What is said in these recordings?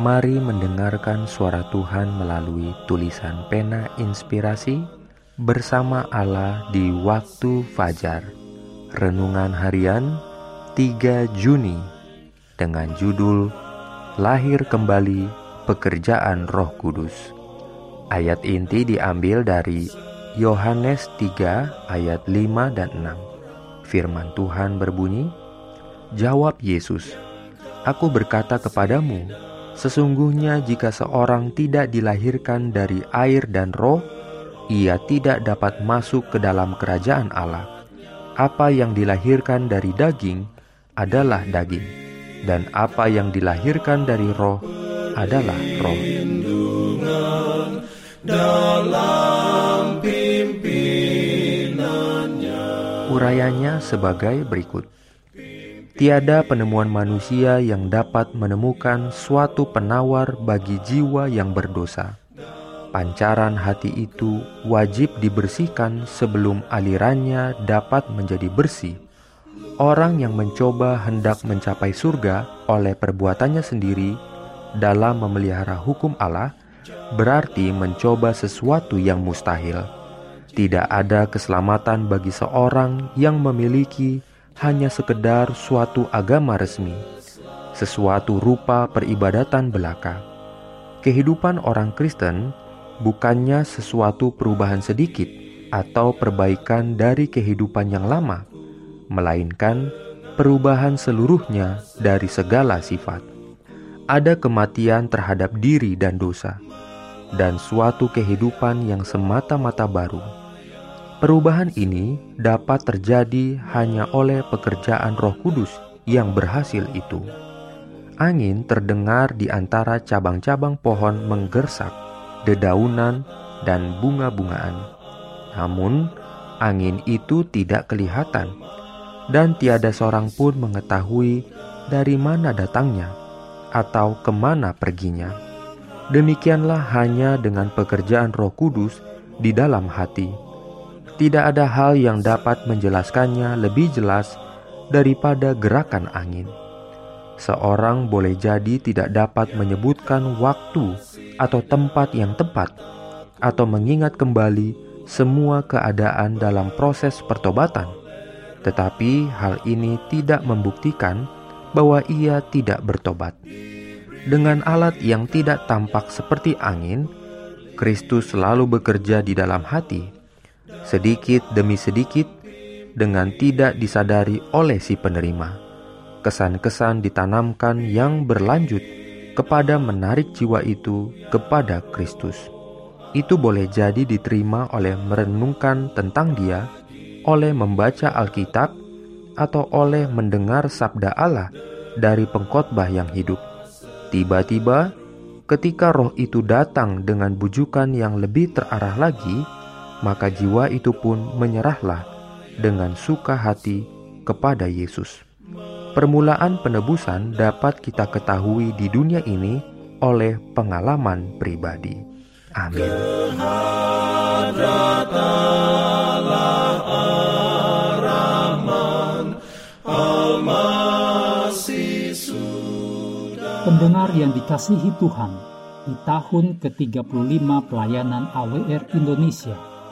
Mari mendengarkan suara Tuhan melalui tulisan pena inspirasi bersama Allah di waktu fajar. Renungan harian 3 Juni dengan judul Lahir Kembali Pekerjaan Roh Kudus. Ayat inti diambil dari Yohanes 3 ayat 5 dan 6. Firman Tuhan berbunyi, Jawab Yesus, Aku berkata kepadamu, Sesungguhnya jika seorang tidak dilahirkan dari air dan roh, ia tidak dapat masuk ke dalam kerajaan Allah. Apa yang dilahirkan dari daging adalah daging, dan apa yang dilahirkan dari roh adalah roh. Urayanya sebagai berikut. Tiada penemuan manusia yang dapat menemukan suatu penawar bagi jiwa yang berdosa. Pancaran hati itu wajib dibersihkan sebelum alirannya dapat menjadi bersih. Orang yang mencoba hendak mencapai surga oleh perbuatannya sendiri dalam memelihara hukum Allah berarti mencoba sesuatu yang mustahil. Tidak ada keselamatan bagi seorang yang memiliki hanya sekedar suatu agama resmi, sesuatu rupa peribadatan belaka. Kehidupan orang Kristen bukannya sesuatu perubahan sedikit atau perbaikan dari kehidupan yang lama, melainkan perubahan seluruhnya dari segala sifat. Ada kematian terhadap diri dan dosa, dan suatu kehidupan yang semata-mata baru Perubahan ini dapat terjadi hanya oleh pekerjaan Roh Kudus yang berhasil itu. Angin terdengar di antara cabang-cabang pohon menggersak, dedaunan, dan bunga-bungaan. Namun, angin itu tidak kelihatan, dan tiada seorang pun mengetahui dari mana datangnya atau ke mana perginya. Demikianlah hanya dengan pekerjaan Roh Kudus di dalam hati tidak ada hal yang dapat menjelaskannya lebih jelas daripada gerakan angin. Seorang boleh jadi tidak dapat menyebutkan waktu atau tempat yang tepat, atau mengingat kembali semua keadaan dalam proses pertobatan, tetapi hal ini tidak membuktikan bahwa ia tidak bertobat. Dengan alat yang tidak tampak seperti angin, Kristus selalu bekerja di dalam hati sedikit demi sedikit dengan tidak disadari oleh si penerima. Kesan-kesan ditanamkan yang berlanjut kepada menarik jiwa itu kepada Kristus. Itu boleh jadi diterima oleh merenungkan tentang Dia, oleh membaca Alkitab, atau oleh mendengar sabda Allah dari pengkhotbah yang hidup. Tiba-tiba, ketika roh itu datang dengan bujukan yang lebih terarah lagi, maka jiwa itu pun menyerahlah dengan suka hati kepada Yesus. Permulaan penebusan dapat kita ketahui di dunia ini oleh pengalaman pribadi. Amin. Pendengar yang dikasihi Tuhan, di tahun ke-35 pelayanan AWR Indonesia,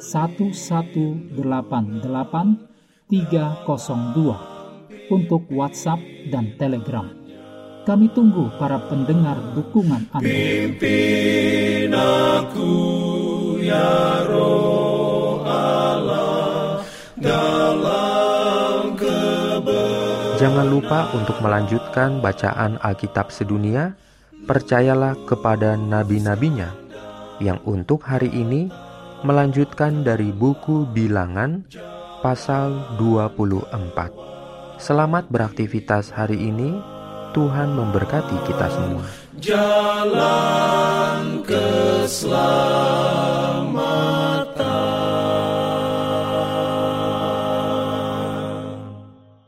1188302 untuk WhatsApp dan Telegram. Kami tunggu para pendengar dukungan Anda. Pimpin aku ya roh Allah dalam Jangan lupa untuk melanjutkan bacaan Alkitab sedunia. Percayalah kepada nabi-nabinya yang untuk hari ini melanjutkan dari buku Bilangan pasal 24. Selamat beraktivitas hari ini. Tuhan memberkati kita semua. jalan keselamatan